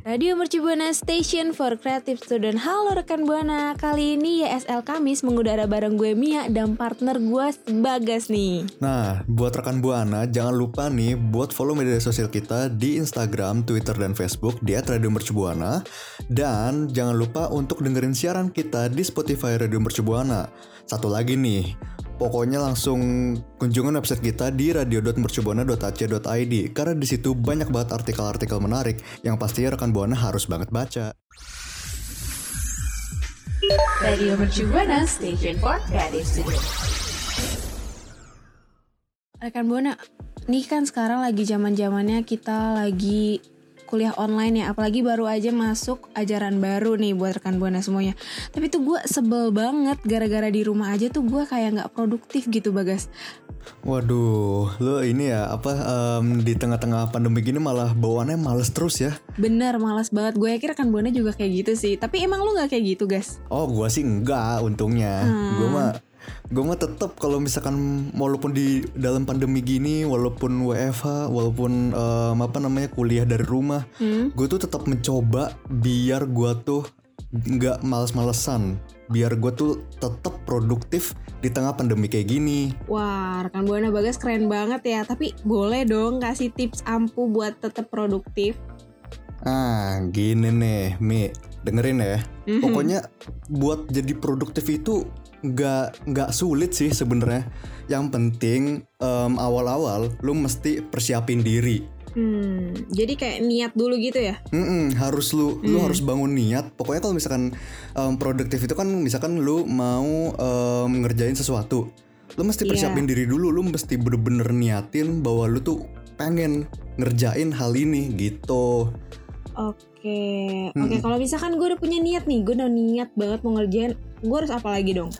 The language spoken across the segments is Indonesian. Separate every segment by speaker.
Speaker 1: Radio Mercu Buana Station for Creative Student Halo rekan Buana Kali ini YSL Kamis mengudara bareng gue Mia dan partner gue Bagas nih
Speaker 2: Nah, buat rekan Buana, jangan lupa nih buat follow media sosial kita di Instagram, Twitter, dan Facebook di @radiomercubuana. Dan jangan lupa untuk dengerin siaran kita di Spotify Radio Mercubuana. Satu lagi nih, pokoknya langsung kunjungan website kita di radio.mercubuana.ac.id karena di situ banyak banget artikel-artikel menarik yang pastinya rekan Buana harus banget baca.
Speaker 3: Radio Mercu Buana Station for Creative.
Speaker 1: Rekan Buana, nih kan sekarang lagi zaman zamannya kita lagi kuliah online ya. Apalagi baru aja masuk ajaran baru nih buat rekan buana semuanya. Tapi tuh gue sebel banget gara-gara di rumah aja tuh gue kayak nggak produktif gitu bagas.
Speaker 2: Waduh, lo ini ya apa em, di tengah-tengah pandemi gini malah bawaannya males terus ya?
Speaker 1: bener malas banget. Gue yakin rekan buana juga kayak gitu sih. Tapi emang lu nggak kayak gitu guys
Speaker 2: Oh, gua sih enggak untungnya. Gua mah gua mah tetap kalau misalkan walaupun di dalam pandemi gini, walaupun WFH, walaupun em, apa namanya kuliah dari rumah, gue tuh tetap mencoba biar gua tuh nggak males-malesan, biar gue tuh tetap produktif di tengah pandemi kayak gini.
Speaker 1: Wah, rekan Buana Bagas keren banget ya. Tapi boleh dong kasih tips ampuh buat tetap produktif.
Speaker 2: Ah, gini nih, Mi, dengerin ya. Pokoknya buat jadi produktif itu nggak nggak sulit sih sebenarnya. Yang penting em, awal-awal lu mesti persiapin diri.
Speaker 1: Hmm, jadi kayak niat dulu gitu ya?
Speaker 2: Mm-mm, harus lu lu harus bangun niat. Pokoknya kalau misalkan em, produktif itu kan misalkan lu mau em, ngerjain sesuatu, lu mesti
Speaker 1: Iya.
Speaker 2: persiapin diri dulu. Lu mesti bener-bener niatin bahwa lu tuh pengen ngerjain hal ini gitu.
Speaker 1: Oke, oke. Kalau misalkan gue udah punya niat nih, gue udah niat banget mau ngerjain, gue harus apa lagi dong?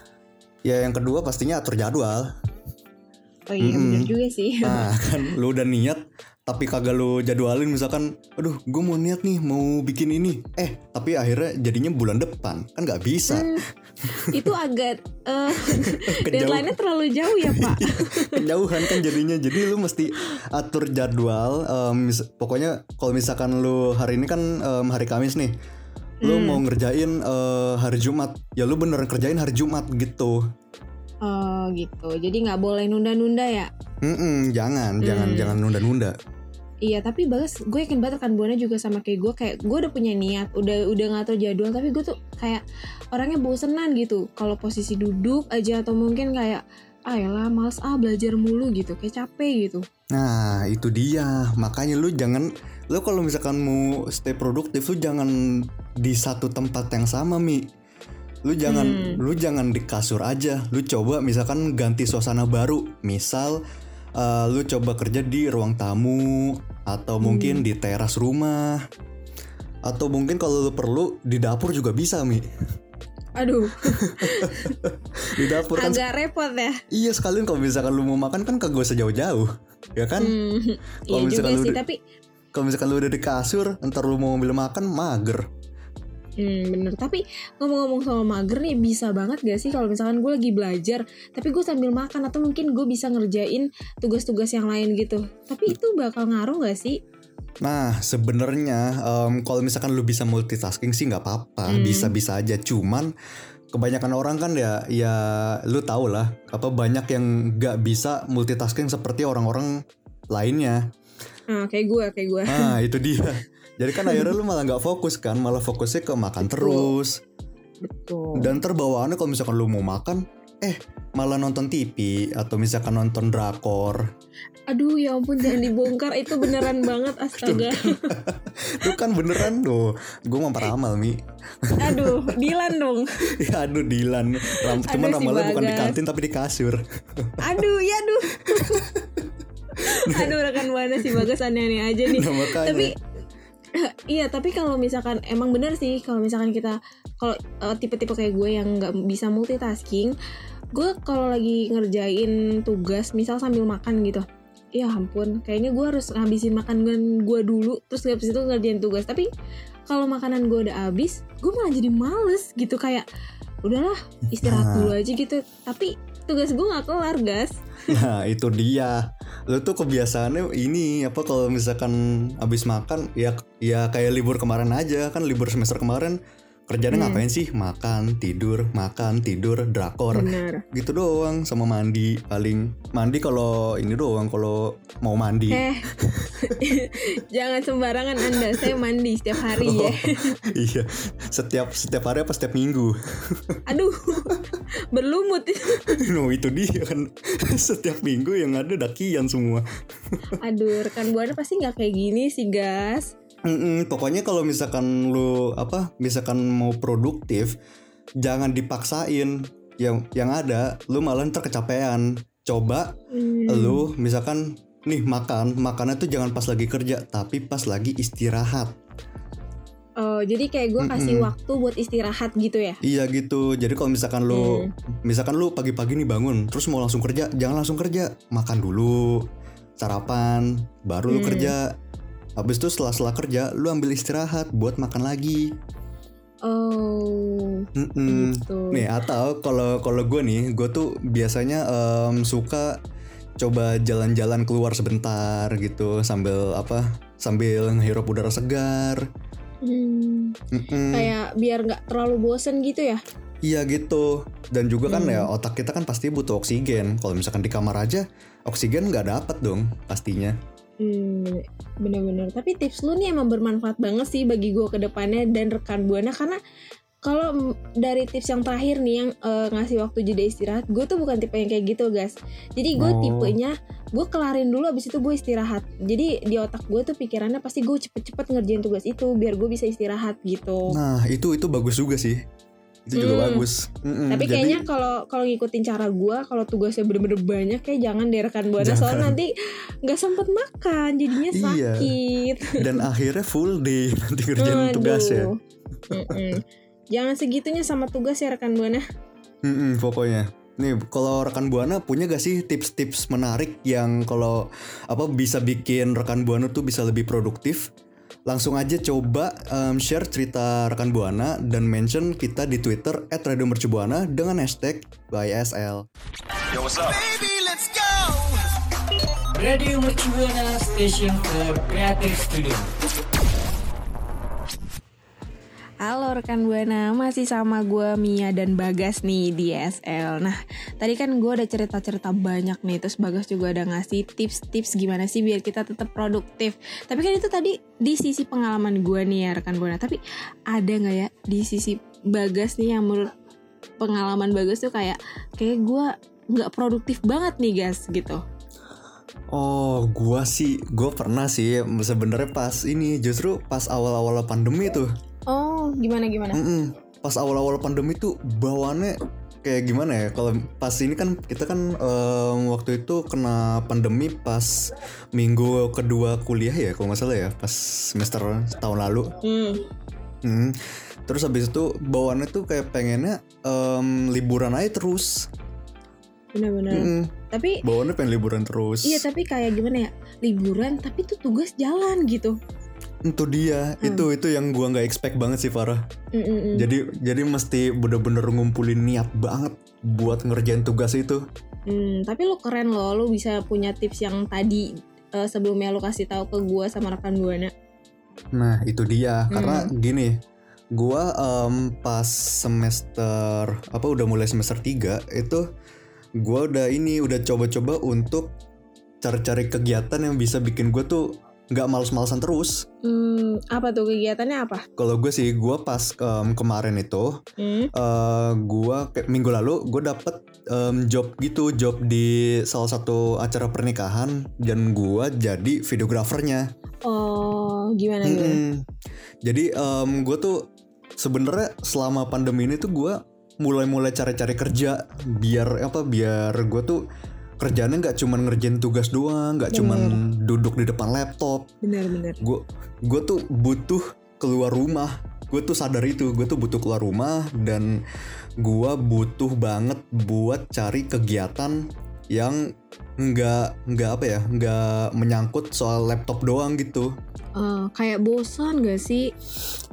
Speaker 2: Ya yang kedua pastinya atur jadwal.
Speaker 1: Oh iya, bener juga sih.
Speaker 2: Nah kan lu udah niat tapi kagak lu jadwalin misalkan aduh gue mau niat nih mau bikin ini eh tapi akhirnya jadinya bulan depan kan nggak bisa
Speaker 1: Itu agak
Speaker 2: Kejauh.
Speaker 1: deadline-nya terlalu jauh ya pak.
Speaker 2: kejauhan kan jadinya jadi lu mesti atur jadwal mis- pokoknya kalau misalkan lu hari ini kan em, hari Kamis nih lu mau ngerjain eh, hari Jumat. Ya lu beneran kerjain hari Jumat gitu.
Speaker 1: Oh gitu. Jadi nggak boleh nunda-nunda ya?
Speaker 2: Mm-mm, jangan jangan jangan nunda-nunda.
Speaker 1: Iya tapi bagus gue yakin banget kan Buana juga sama kayak gue. Kayak gue udah punya niat udah udah ngatur jadwal tapi gue tuh kayak orangnya bosenan gitu. Kalau posisi duduk aja atau mungkin kayak ah yalah males ah belajar mulu gitu. Kayak capek gitu.
Speaker 2: Nah itu dia. Makanya lu jangan lu kalau misalkan mau stay produktif lu jangan di satu tempat yang sama mi. Lu jangan lu jangan di kasur aja. Lu coba misalkan ganti suasana baru. Misal eh, lu coba kerja di ruang tamu atau mungkin di teras rumah. Atau mungkin kalau lu perlu di dapur juga bisa mi.
Speaker 1: Aduh.
Speaker 2: Di dapur kan
Speaker 1: agak repot ya.
Speaker 2: Iya sekalian kalau misalkan lu mau makan kan kagak usah jauh-jauh ya kan?
Speaker 1: Hmm, iya juga
Speaker 2: misalkan lu
Speaker 1: sih tapi
Speaker 2: kalau misalkan lu udah di kasur ntar lu mau ambil makan mager
Speaker 1: hmm, bener tapi ngomong-ngomong soal mager nih bisa banget gak sih kalau misalkan gue lagi belajar tapi gue sambil makan atau mungkin gue bisa ngerjain tugas-tugas yang lain gitu tapi itu bakal ngaruh gak sih
Speaker 2: Nah, sebenarnya em, kalau misalkan lu bisa multitasking sih nggak apa-apa,
Speaker 1: Hmm.
Speaker 2: bisa-bisa aja. Cuman kebanyakan orang kan ya, ya lu tau lah, apa banyak yang nggak bisa multitasking seperti orang-orang lainnya.
Speaker 1: Ah, kayak gue, kayak gue.
Speaker 2: Nah, itu dia. Jadi kan akhirnya lu malah nggak fokus kan, malah fokusnya ke makan terus.
Speaker 1: Betul.
Speaker 2: Dan terbawaannya kalau misalkan lu mau makan, eh malah nonton TV atau misalkan nonton drakor.
Speaker 1: Aduh, ya ampun jangan dibongkar itu beneran banget astaga.
Speaker 2: Itu kan beneran tuh. Gue mau peramal mi.
Speaker 1: Aduh, Dilan dong.
Speaker 2: ya aduh Dilan. Ram, cuman
Speaker 1: Aduh, si
Speaker 2: ramalnya bukan di kantin tapi di kasur.
Speaker 1: Aduh, ya aduh. aduh rekan buana si bagas aneh-aneh aja nih.
Speaker 2: Nah, makanya.
Speaker 1: Tapi iya, tapi kalau misalkan emang bener sih kalau misalkan kita kalau eh, tipe-tipe kayak gue yang nggak bisa multitasking, gue kalau lagi ngerjain tugas misal sambil makan gitu. ya ampun kayaknya gue harus ngabisin makanan gue dulu terus habis itu ngerjain tugas tapi kalau makanan gue udah habis gue malah jadi males gitu kayak udahlah istirahat
Speaker 2: Nah.
Speaker 1: dulu aja gitu tapi tugas gue nggak kelar gas
Speaker 2: Nah itu dia Lu tuh kebiasaannya ini Apa kalau misalkan Abis makan Ya ya kayak libur kemarin aja Kan libur semester kemarin Kerjanya
Speaker 1: Hmm.
Speaker 2: ngapain sih? Makan, tidur, makan, tidur, drakor.
Speaker 1: Benar
Speaker 2: Gitu doang Sama mandi paling. Mandi kalau ini doang Kalau mau mandi.
Speaker 1: Eh jangan sembarangan anda saya mandi setiap hari ya.
Speaker 2: Iya. Setiap setiap hari apa setiap minggu?
Speaker 1: Aduh berlumut.
Speaker 2: No itu dia kan. Setiap minggu yang ada dakian semua.
Speaker 1: Aduh rekan buana pasti nggak kayak gini sih gas
Speaker 2: Mm-mm, pokoknya kalau misalkan lu apa misalkan mau produktif jangan dipaksain yang yang ada lu malah ntar kecapean coba
Speaker 1: Hmm.
Speaker 2: lu misalkan nih makan makannya tuh jangan pas lagi kerja tapi pas lagi istirahat
Speaker 1: Oh, jadi kayak gue kasih
Speaker 2: Mm-mm.
Speaker 1: waktu buat istirahat gitu ya?
Speaker 2: iya gitu jadi kalau misalkan lu misalkan lu pagi-pagi nih bangun terus mau langsung kerja jangan langsung kerja makan dulu sarapan baru lu
Speaker 1: Hmm.
Speaker 2: kerja habis itu setelah setelah kerja lu ambil istirahat buat makan lagi
Speaker 1: Oh,
Speaker 2: Mm-mm.
Speaker 1: gitu.
Speaker 2: Nih atau kalau kalau gue nih, gue tuh biasanya em, suka coba jalan-jalan keluar sebentar gitu sambil apa? Sambil ngehirup udara segar.
Speaker 1: Hmm,
Speaker 2: Mm-mm.
Speaker 1: kayak biar nggak terlalu bosen gitu ya?
Speaker 2: Iya gitu. Dan juga kan
Speaker 1: Hmm.
Speaker 2: ya otak kita kan pasti butuh oksigen. Kalau misalkan di kamar aja, oksigen nggak dapet dong pastinya.
Speaker 1: Hmm, bener-bener. Tapi tips lu nih emang bermanfaat banget sih bagi gue ke depannya dan rekan buana karena kalau dari tips yang terakhir nih yang eh, ngasih waktu jeda istirahat, gue tuh bukan tipe yang kayak gitu guys. Jadi gue
Speaker 2: Oh.
Speaker 1: tipenya gue kelarin dulu abis itu gue istirahat. Jadi di otak gue tuh pikirannya pasti gue cepet-cepet ngerjain tugas itu biar gue bisa istirahat gitu.
Speaker 2: Nah itu itu bagus juga sih. Itu juga
Speaker 1: Hmm.
Speaker 2: bagus. Mm-mm.
Speaker 1: Tapi
Speaker 2: Jadi-
Speaker 1: kayaknya kalau kalau ngikutin cara gua, kalau tugasnya bener-bener banyak kayak jangan deh rekan buana soalnya nanti nggak sempet makan, jadinya
Speaker 2: Iya.
Speaker 1: sakit.
Speaker 2: dan akhirnya full day nanti ya.
Speaker 1: Aduh. Mm-mm. Jangan segitunya sama tugas ya rekan buana.
Speaker 2: Mm-mm, pokoknya. Nih, kalau rekan buana punya gak sih tips-tips menarik yang kalau apa bisa bikin rekan buana tuh bisa lebih produktif? Langsung aja coba em, share cerita rekan buana dan mention kita di Twitter @radiomercubuana dengan hashtag YSL.
Speaker 4: Radio Mercubuana Station for Creative Studio.
Speaker 1: Halo rekan buana, masih sama gue Mia dan Bagas nih di SL. Nah, tadi kan gue udah cerita-cerita banyak nih, terus Bagas juga udah ngasih tips-tips gimana sih biar kita tetap produktif. Tapi kan itu tadi di sisi pengalaman gue nih ya rekan buana. Tapi ada nggak ya di sisi Bagas nih yang menurut pengalaman Bagas tuh kayak kayak gue nggak produktif banget nih guys gitu.
Speaker 2: Oh, gua sih, gua pernah sih sebenarnya pas ini justru pas awal-awal pandemi tuh.
Speaker 1: Oh, gimana gimana?
Speaker 2: Mm-mm. Pas awal-awal pandemi tuh bawaannya kayak gimana ya? Kalau pas ini kan kita kan em, waktu itu kena pandemi pas minggu kedua kuliah ya, kalau nggak salah ya, pas semester tahun lalu.
Speaker 1: Hmm.
Speaker 2: Hmm. Terus habis itu bawaannya tuh kayak pengennya em, liburan aja terus.
Speaker 1: Bener-bener.
Speaker 2: Mm-mm.
Speaker 1: Tapi
Speaker 2: Bawaannya pengen liburan terus.
Speaker 1: Iya tapi kayak gimana ya liburan tapi tuh tugas jalan gitu.
Speaker 2: Itu dia,
Speaker 1: Hmm.
Speaker 2: itu itu yang gua nggak expect banget sih Farah.
Speaker 1: Mm-mm.
Speaker 2: Jadi jadi mesti bener-bener ngumpulin niat banget buat ngerjain tugas itu.
Speaker 1: Hmm, tapi lu keren loh, lu bisa punya tips yang tadi eh, sebelumnya lu kasih tahu ke gua sama rekan buana.
Speaker 2: Nah itu dia
Speaker 1: Hmm.
Speaker 2: karena gini gua em, pas semester apa udah mulai semester 3 itu gua udah ini udah coba-coba untuk cari-cari kegiatan yang bisa bikin gue tuh nggak males-malesan terus.
Speaker 1: Hmm, apa tuh kegiatannya apa?
Speaker 2: Kalau gue sih gua pas em, kemarin itu
Speaker 1: Hmm.
Speaker 2: gua kayak minggu lalu gue dapet em, job gitu job di salah satu acara pernikahan dan gua jadi videografernya.
Speaker 1: Oh, gimana gimana?
Speaker 2: Mm-mm. Jadi gue tuh sebenarnya selama pandemi ini tuh gue mulai-mulai cari-cari kerja biar apa biar gue tuh kerjanya nggak cuman ngerjain tugas doang, nggak cuman duduk di depan laptop.
Speaker 1: Bener-bener.
Speaker 2: Gue gue tuh butuh keluar rumah. Gue tuh sadar itu, gue tuh butuh keluar rumah dan gue butuh banget buat cari kegiatan yang nggak nggak apa ya nggak menyangkut soal laptop doang gitu
Speaker 1: Eh, kayak bosan gak sih?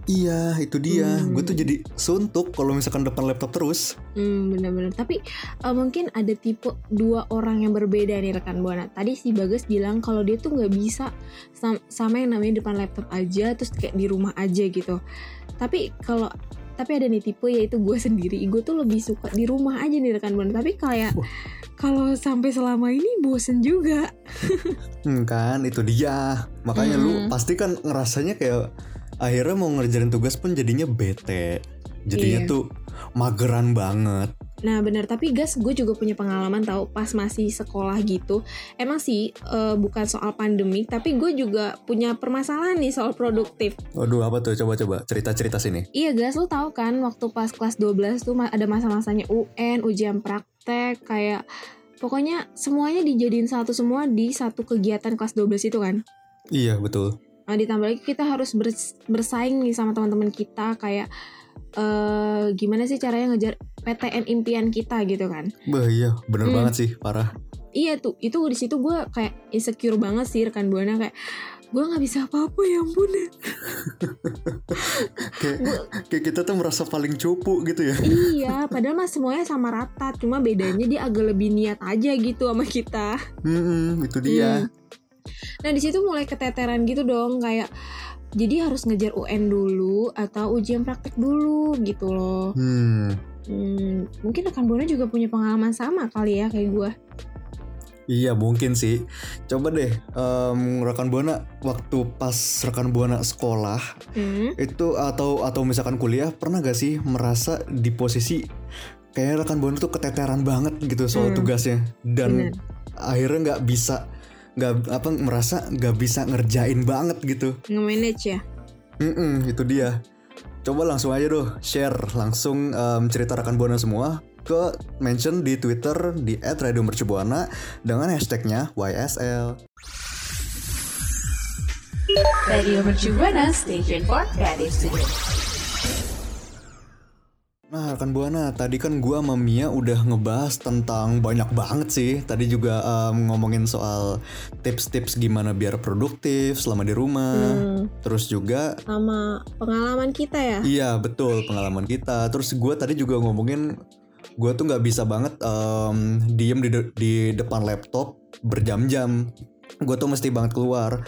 Speaker 2: Iya itu dia
Speaker 1: Hmm.
Speaker 2: gue tuh jadi suntuk kalau misalkan depan laptop terus
Speaker 1: Hmm, bener-bener. Tapi eh, mungkin ada tipe dua orang yang berbeda nih rekan buana. Tadi si Bagas bilang kalau dia tuh nggak bisa sam- sama yang namanya depan laptop aja, terus kayak di rumah aja gitu. Tapi kalau tapi ada nih tipe yaitu gue sendiri. Gue tuh lebih suka di rumah aja nih rekan buana. Tapi kayak kalau sampai selama ini bosen juga.
Speaker 2: Hmm, kan itu dia makanya lu
Speaker 1: Hmm.
Speaker 2: pasti kan ngerasanya kayak akhirnya mau ngerjain tugas pun jadinya bete jadinya
Speaker 1: Iya.
Speaker 2: tuh mageran banget
Speaker 1: Nah benar, tapi gas gue juga punya pengalaman tahu pas masih sekolah gitu. Emang sih eh, bukan soal pandemik, tapi gue juga punya permasalahan nih soal produktif.
Speaker 2: waduh apa tuh coba-coba cerita-cerita sini
Speaker 1: Iya gas, lo tau kan waktu pas kelas 12 tuh ada masa-masanya UN, ujian praktek, kayak pokoknya semuanya dijadiin satu semua di satu kegiatan kelas 12 itu kan.
Speaker 2: iya betul
Speaker 1: Nah ditambah lagi kita harus bers- bersaing nih sama teman-teman kita kayak eh gimana sih caranya ngejar PTN impian kita gitu kan.
Speaker 2: bah iya bener
Speaker 1: Hmm.
Speaker 2: banget sih parah
Speaker 1: Iya tuh, itu di situ gue kayak insecure banget sih rekan buana kayak gue nggak bisa apa-apa ya ampun
Speaker 2: kayak kayak kita tuh merasa paling cupu gitu ya
Speaker 1: iya padahal mah semuanya sama rata cuma bedanya dia agak lebih niat aja gitu sama kita
Speaker 2: Hmm, itu dia
Speaker 1: Hmm. Nah di situ mulai keteteran gitu dong kayak jadi harus ngejar UN dulu atau ujian praktek dulu gitu loh
Speaker 2: hmm
Speaker 1: Hmm, mungkin rekan buana juga punya pengalaman sama kali ya kayak gue
Speaker 2: Iya mungkin sih. Coba deh em, rekan buana waktu pas rekan buana sekolah
Speaker 1: hmm.
Speaker 2: itu atau atau misalkan kuliah pernah gak sih merasa di posisi kayak rekan buana tuh keteteran banget gitu soal
Speaker 1: Hmm.
Speaker 2: tugasnya dan
Speaker 1: Bener.
Speaker 2: akhirnya nggak bisa nggak apa merasa nggak bisa ngerjain banget gitu.
Speaker 1: nge-manage ya
Speaker 2: Mm-mm, itu dia. Coba langsung aja doh share langsung em, cerita rekan buana semua ke mention di Twitter di @radiomercubuana dengan hashtagnya YSL.
Speaker 3: Radio Mercu Buana Station for Creative Studio.
Speaker 2: Nah rekan Buana, tadi kan gua sama Mia udah ngebahas tentang banyak banget sih. Tadi juga em, ngomongin soal tips-tips gimana biar produktif selama di rumah.
Speaker 1: Hmm.
Speaker 2: Terus juga,
Speaker 1: sama pengalaman kita ya
Speaker 2: iya betul pengalaman kita. Terus gua tadi juga ngomongin, gua tuh nggak bisa banget em, diem di, de- di depan laptop berjam-jam. Gue tuh mesti banget keluar.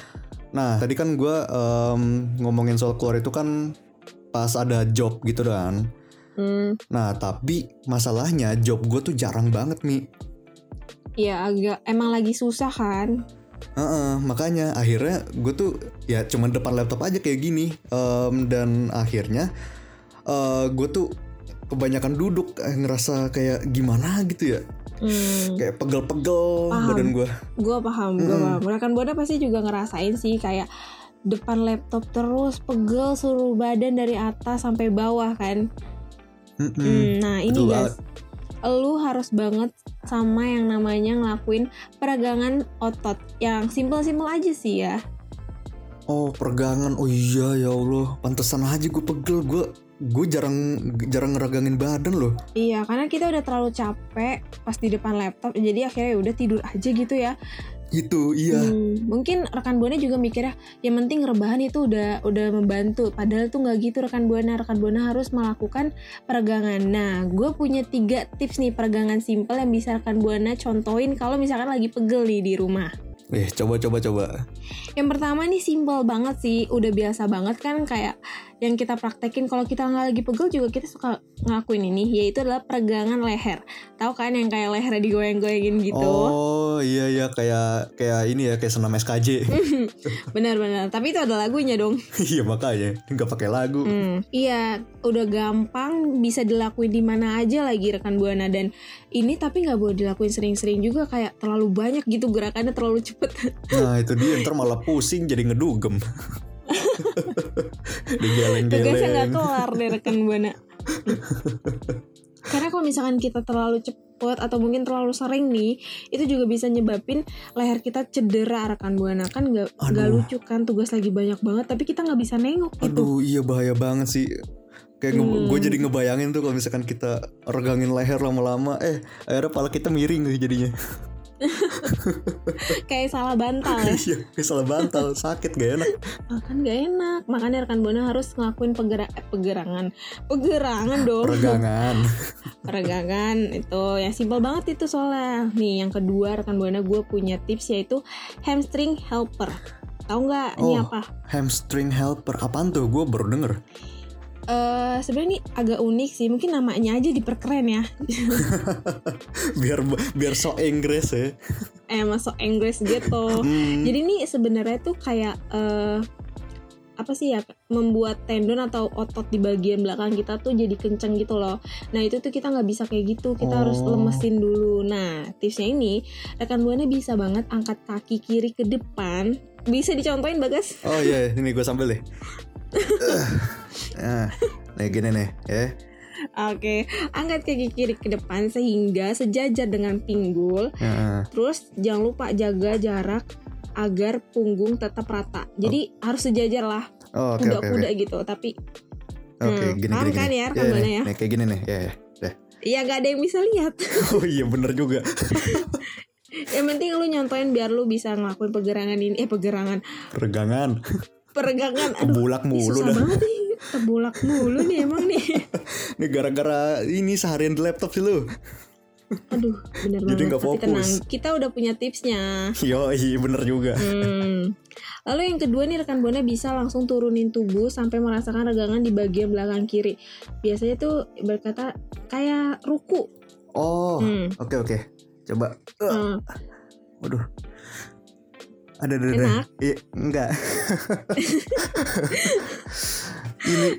Speaker 2: Nah tadi kan gua em, ngomongin soal keluar itu kan pas ada job gitu kan.
Speaker 1: Hmm.
Speaker 2: Nah tapi masalahnya job gue tuh jarang banget Mi
Speaker 1: Ya agak emang lagi susah kan.
Speaker 2: Heeh, Makanya akhirnya gue tuh ya cuman depan laptop aja kayak gini Em, Dan akhirnya eh gue tuh kebanyakan duduk eh, ngerasa kayak gimana gitu ya
Speaker 1: Hmm.
Speaker 2: Kayak pegel-pegel badan gue
Speaker 1: Gue paham, gue
Speaker 2: Mm-mm.
Speaker 1: paham. Rekan buana pasti juga ngerasain sih kayak depan laptop terus pegel seluruh badan dari atas sampai bawah kan. Hmm, nah ini
Speaker 2: betul
Speaker 1: guys, lu harus banget sama yang namanya ngelakuin peregangan otot. Yang simpel-simpel aja sih ya.
Speaker 2: Oh peregangan, oh iya ya Allah. Pantesan aja gue pegel, gue gue jarang jarang ngeragangin badan loh.
Speaker 1: Iya, karena kita udah terlalu capek pas di depan laptop, jadi akhirnya ya udah tidur aja gitu ya.
Speaker 2: Itu iya
Speaker 1: Hmm, mungkin rekan buana juga mikirnya yang penting rebahan itu udah udah membantu. Padahal tuh nggak gitu rekan buana. Rekan buana harus melakukan peregangan. Nah, gue punya tiga tips nih peregangan simpel yang bisa rekan buana contohin kalau misalkan lagi pegel nih di rumah.
Speaker 2: Eh coba coba coba
Speaker 1: Yang pertama nih simpel banget sih, udah biasa banget kan kayak yang kita praktekin kalau kita nggak lagi pegel juga kita suka ngelakuin ini, yaitu adalah peregangan leher. Tahu kan yang kayak lehernya digoyang-goyangin gitu.
Speaker 2: Oh iya iya kayak kayak ini ya kayak senam SKJ
Speaker 1: Benar-benar. Tapi itu ada lagunya dong.
Speaker 2: Iya makanya nggak pakai lagu.
Speaker 1: Hmm, iya, udah gampang bisa dilakuin di mana aja lagi rekan buana dan ini tapi nggak boleh dilakuin sering-sering juga kayak terlalu banyak gitu gerakannya terlalu cepet.
Speaker 2: Nah itu dia ntar malah pusing jadi ngedugem.
Speaker 1: Tugasnya nggak kelar deh rekan buana. Karena kalau misalkan kita terlalu cepet atau mungkin terlalu sering nih, itu juga bisa nyebabin leher kita cedera rekan buana kan nggak nggak lucu kan tugas lagi banyak banget tapi kita nggak bisa nengok gitu.
Speaker 2: Aduh iya bahaya banget sih. Kayak
Speaker 1: Hmm.
Speaker 2: gue jadi ngebayangin tuh kalau misalkan kita regangin leher lama-lama, eh akhirnya pala kita miring jadinya.
Speaker 1: kayak salah bantal ya
Speaker 2: Iya, kayak salah bantal, sakit gak enak.
Speaker 1: Ah, kan gak enak makanya rekan buana harus ngelakuin pegera eh, pegerangan pegerangan dong
Speaker 2: Peregangan.
Speaker 1: peregangan itu yang simpel banget itu soalnya nih yang kedua rekan buana gue punya tips yaitu hamstring helper tahu nggak ini
Speaker 2: Oh.
Speaker 1: apa
Speaker 2: Hamstring helper, apaan tuh? Gue baru denger.
Speaker 1: Eh sebenarnya ini agak unik sih mungkin namanya aja diperkeren ya
Speaker 2: Biar biar so Inggris ya.
Speaker 1: eh masuk Inggris gitu
Speaker 2: Hmm.
Speaker 1: jadi ini sebenarnya tuh kayak eh apa sih ya membuat tendon atau otot di bagian belakang kita tuh jadi kenceng gitu loh nah itu tuh kita nggak bisa kayak gitu kita harus
Speaker 2: Oh.
Speaker 1: lemesin dulu nah tipsnya ini rekan buana bisa banget angkat kaki kiri ke depan bisa dicontohin bagas
Speaker 2: Oh iya, ini gue sambil deh. Nah, nih gini nih, ya.
Speaker 1: oke angkat kaki kiri ke depan sehingga sejajar dengan pinggul
Speaker 2: Nah,
Speaker 1: terus jangan lupa jaga jarak agar punggung tetap rata jadi harus sejajar lah
Speaker 2: Oh, oke
Speaker 1: kuda-kuda
Speaker 2: oke.
Speaker 1: gitu tapi
Speaker 2: Oke,
Speaker 1: Hmm,
Speaker 2: gini
Speaker 1: paham
Speaker 2: gini.
Speaker 1: kan
Speaker 2: gini.
Speaker 1: ya,
Speaker 2: Iya,
Speaker 1: Buana
Speaker 2: nih,
Speaker 1: ya?
Speaker 2: nih, kayak gini nih, ya ya. Deh.
Speaker 1: ya gak ada yang bisa lihat
Speaker 2: Oh iya bener juga.
Speaker 1: yang penting lu nyontoin biar lu bisa ngelakuin pegerangan ini eh pegerangan
Speaker 2: Peregangan.
Speaker 1: Peregangan aduh
Speaker 2: Kebulak
Speaker 1: ih,
Speaker 2: mulu dah.
Speaker 1: kebulak mulu nih emang nih
Speaker 2: Ini gara-gara ini seharian di laptop sih lu.
Speaker 1: aduh bener
Speaker 2: Jadi
Speaker 1: banget tapi
Speaker 2: fokus.
Speaker 1: tenang kita udah punya tipsnya
Speaker 2: Yo, iya bener juga.
Speaker 1: Hmm. Lalu yang kedua nih rekan buana bisa langsung turunin tubuh sampai merasakan regangan di bagian belakang kiri. Biasanya tuh berkata kayak ruku.
Speaker 2: Oh,
Speaker 1: Hmm.
Speaker 2: oke oke. Coba. Uh,
Speaker 1: Hmm.
Speaker 2: Waduh. Ada ada ada. Iya, enggak.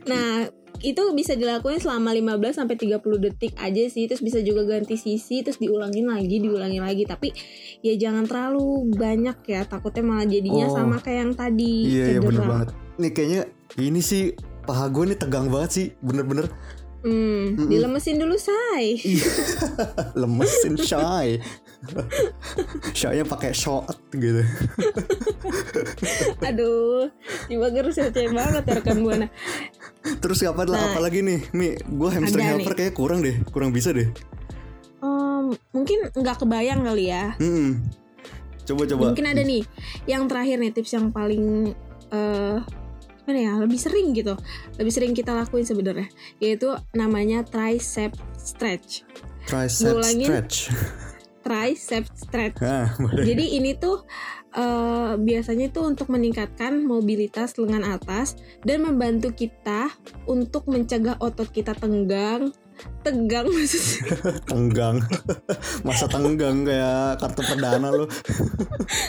Speaker 1: Nah, itu bisa dilakuin selama 15 sampai 30 detik aja sih. Terus bisa juga ganti sisi terus diulangin lagi, diulangin lagi. Tapi ya jangan terlalu banyak ya, takutnya malah jadinya
Speaker 2: Oh.
Speaker 1: sama kayak yang tadi.
Speaker 2: Iya, iya bener banget. Nih kayaknya ini sih paha gue nih tegang banget sih, bener-bener
Speaker 1: Hmm, dilemesin dulu, say.
Speaker 2: Iya. lemesin shy. Shy-nya pakai shot gitu.
Speaker 1: Aduh, tiba gerus receh banget ya rekan buana.
Speaker 2: Terus apa
Speaker 1: Nah.
Speaker 2: apa lagi nih? Mi, gue hamstring
Speaker 1: Ada
Speaker 2: helper
Speaker 1: nih.
Speaker 2: kayak kurang deh, kurang bisa deh.
Speaker 1: Em, mungkin nggak kebayang kali ya.
Speaker 2: Hmm. Coba coba.
Speaker 1: Mungkin ada nih yang terakhir nih tips yang paling eh gimana ya lebih sering gitu lebih sering kita lakuin sebenarnya yaitu namanya tricep stretch
Speaker 2: Tricep
Speaker 1: ngulangin.
Speaker 2: stretch.
Speaker 1: tricep stretch
Speaker 2: Ah, boleh.
Speaker 1: jadi ini tuh eh, biasanya tuh untuk meningkatkan mobilitas lengan atas dan membantu kita untuk mencegah otot kita tenggang tegang maksudnya
Speaker 2: tenggang. Masa tenggang kayak kartu perdana lo.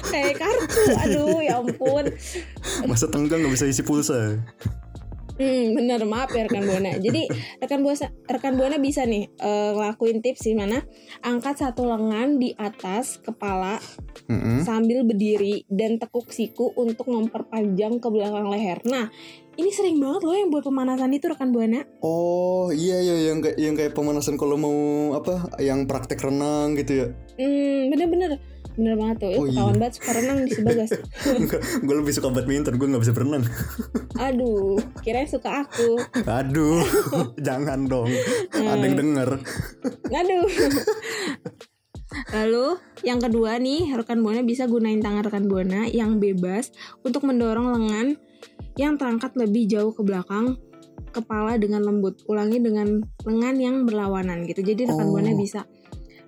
Speaker 1: kayak kartu aduh ya ampun
Speaker 2: Masa tenggang nggak bisa isi pulsa.
Speaker 1: Hmm, bener maaf ya rekan buana. Jadi rekan buana rekan buana bisa nih eh, ngelakuin tips di mana angkat satu lengan di atas kepala
Speaker 2: Mm-mm.
Speaker 1: sambil berdiri dan tekuk siku untuk memperpanjang ke belakang leher. Nah, ini sering banget loh yang buat pemanasan itu rekan buana.
Speaker 2: Oh iya iya yang kayak yang kayak pemanasan kalau mau apa yang praktek renang gitu ya.
Speaker 1: Hmm, bener-bener bener banget tuh. Oh,
Speaker 2: iya.
Speaker 1: ketahuan banget suka renang di Sebagas.
Speaker 2: gue lebih suka badminton, gue nggak bisa berenang.
Speaker 1: Aduh, kirain suka aku.
Speaker 2: Aduh, jangan dong. Ada yang denger.
Speaker 1: Aduh. Lalu yang kedua nih rekan buana bisa gunain tangan rekan buana yang bebas untuk mendorong lengan yang terangkat lebih jauh ke belakang kepala dengan lembut. Ulangi dengan lengan yang berlawanan gitu. Jadi rekan
Speaker 2: Oh.
Speaker 1: buana bisa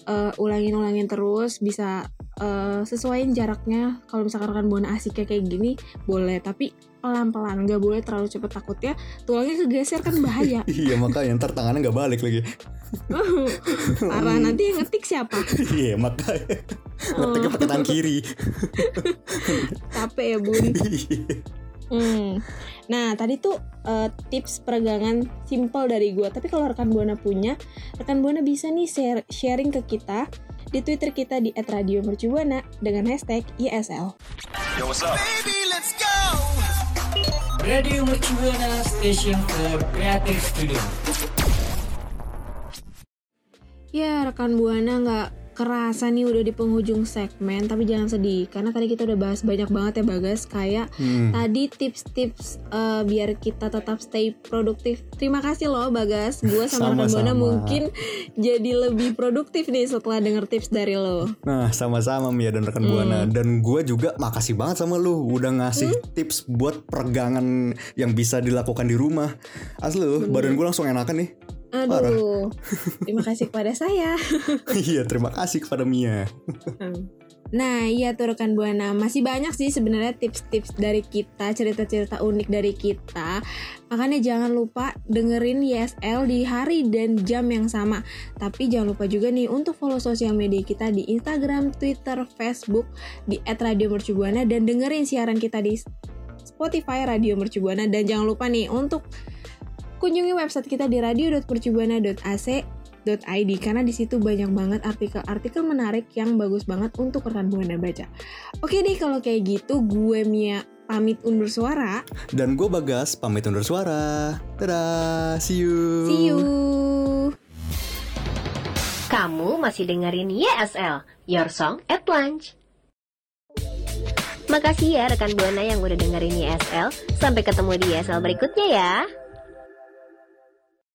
Speaker 1: eh, ulangin-ulangin terus, bisa eh, sesuaiin jaraknya. Kalau misalkan rekan buana asiknya kayak gini boleh, tapi pelan-pelan, nggak boleh terlalu cepet takutnya tulangnya kegeser kan bahaya.
Speaker 2: Iya makanya ntar tangannya nggak balik lagi.
Speaker 1: Parah nanti yang ngetik siapa?
Speaker 2: Iya makanya ngetiknya pakai tangan kiri.
Speaker 1: Capek ya bun. Hmm. Nah tadi tuh eh, tips peregangan simple dari gue. Tapi kalau rekan buana punya, rekan buana bisa nih share, sharing ke kita di Twitter kita di @radiomercubuana dengan hashtag ISL.
Speaker 4: Radio Mercubuana Station for Creative Studio.
Speaker 1: Ya rekan buana nggak kerasa nih udah di penghujung segmen tapi jangan sedih karena tadi kita udah bahas banyak banget ya Bagas kayak
Speaker 2: Hmm.
Speaker 1: tadi tips-tips eh, biar kita tetap stay produktif. Terima kasih loh Bagas, gue sama rekan
Speaker 2: Sama-sama.
Speaker 1: Buana mungkin jadi lebih produktif nih setelah denger tips dari lo.
Speaker 2: Nah sama-sama Mia dan
Speaker 1: Hmm.
Speaker 2: rekan Buana Dan gue juga makasih banget sama lu Udah ngasih
Speaker 1: Hmm?
Speaker 2: tips buat peregangan yang bisa dilakukan di rumah Asli lu, badan gue langsung enakan nih
Speaker 1: Aduh, terima kasih kepada saya.
Speaker 2: Iya terima kasih kepada Mia.
Speaker 1: Nah iya tuh rekan Buana. Masih banyak sih sebenarnya tips-tips dari kita Cerita-cerita unik dari kita. Makanya jangan lupa dengerin YSL di hari dan jam yang sama. Tapi jangan lupa juga nih untuk follow sosial media kita di Instagram, Twitter, Facebook Di @radiomercubuana. Dan dengerin siaran kita di Spotify Radio Mercubuana Dan jangan lupa nih untuk kunjungi website kita di radio.mercubuana.ac .id karena di situ banyak banget artikel-artikel menarik yang bagus banget untuk rekan buana baca. Oke deh kalau kayak gitu gue Mia pamit undur suara.
Speaker 2: Dan gue Bagas pamit undur suara Dadah, see you
Speaker 1: See you.
Speaker 5: Kamu masih dengerin YSL, Your Song at Lunch. Makasih ya rekan Buana yang udah dengerin YSL. Sampai ketemu di YSL berikutnya ya.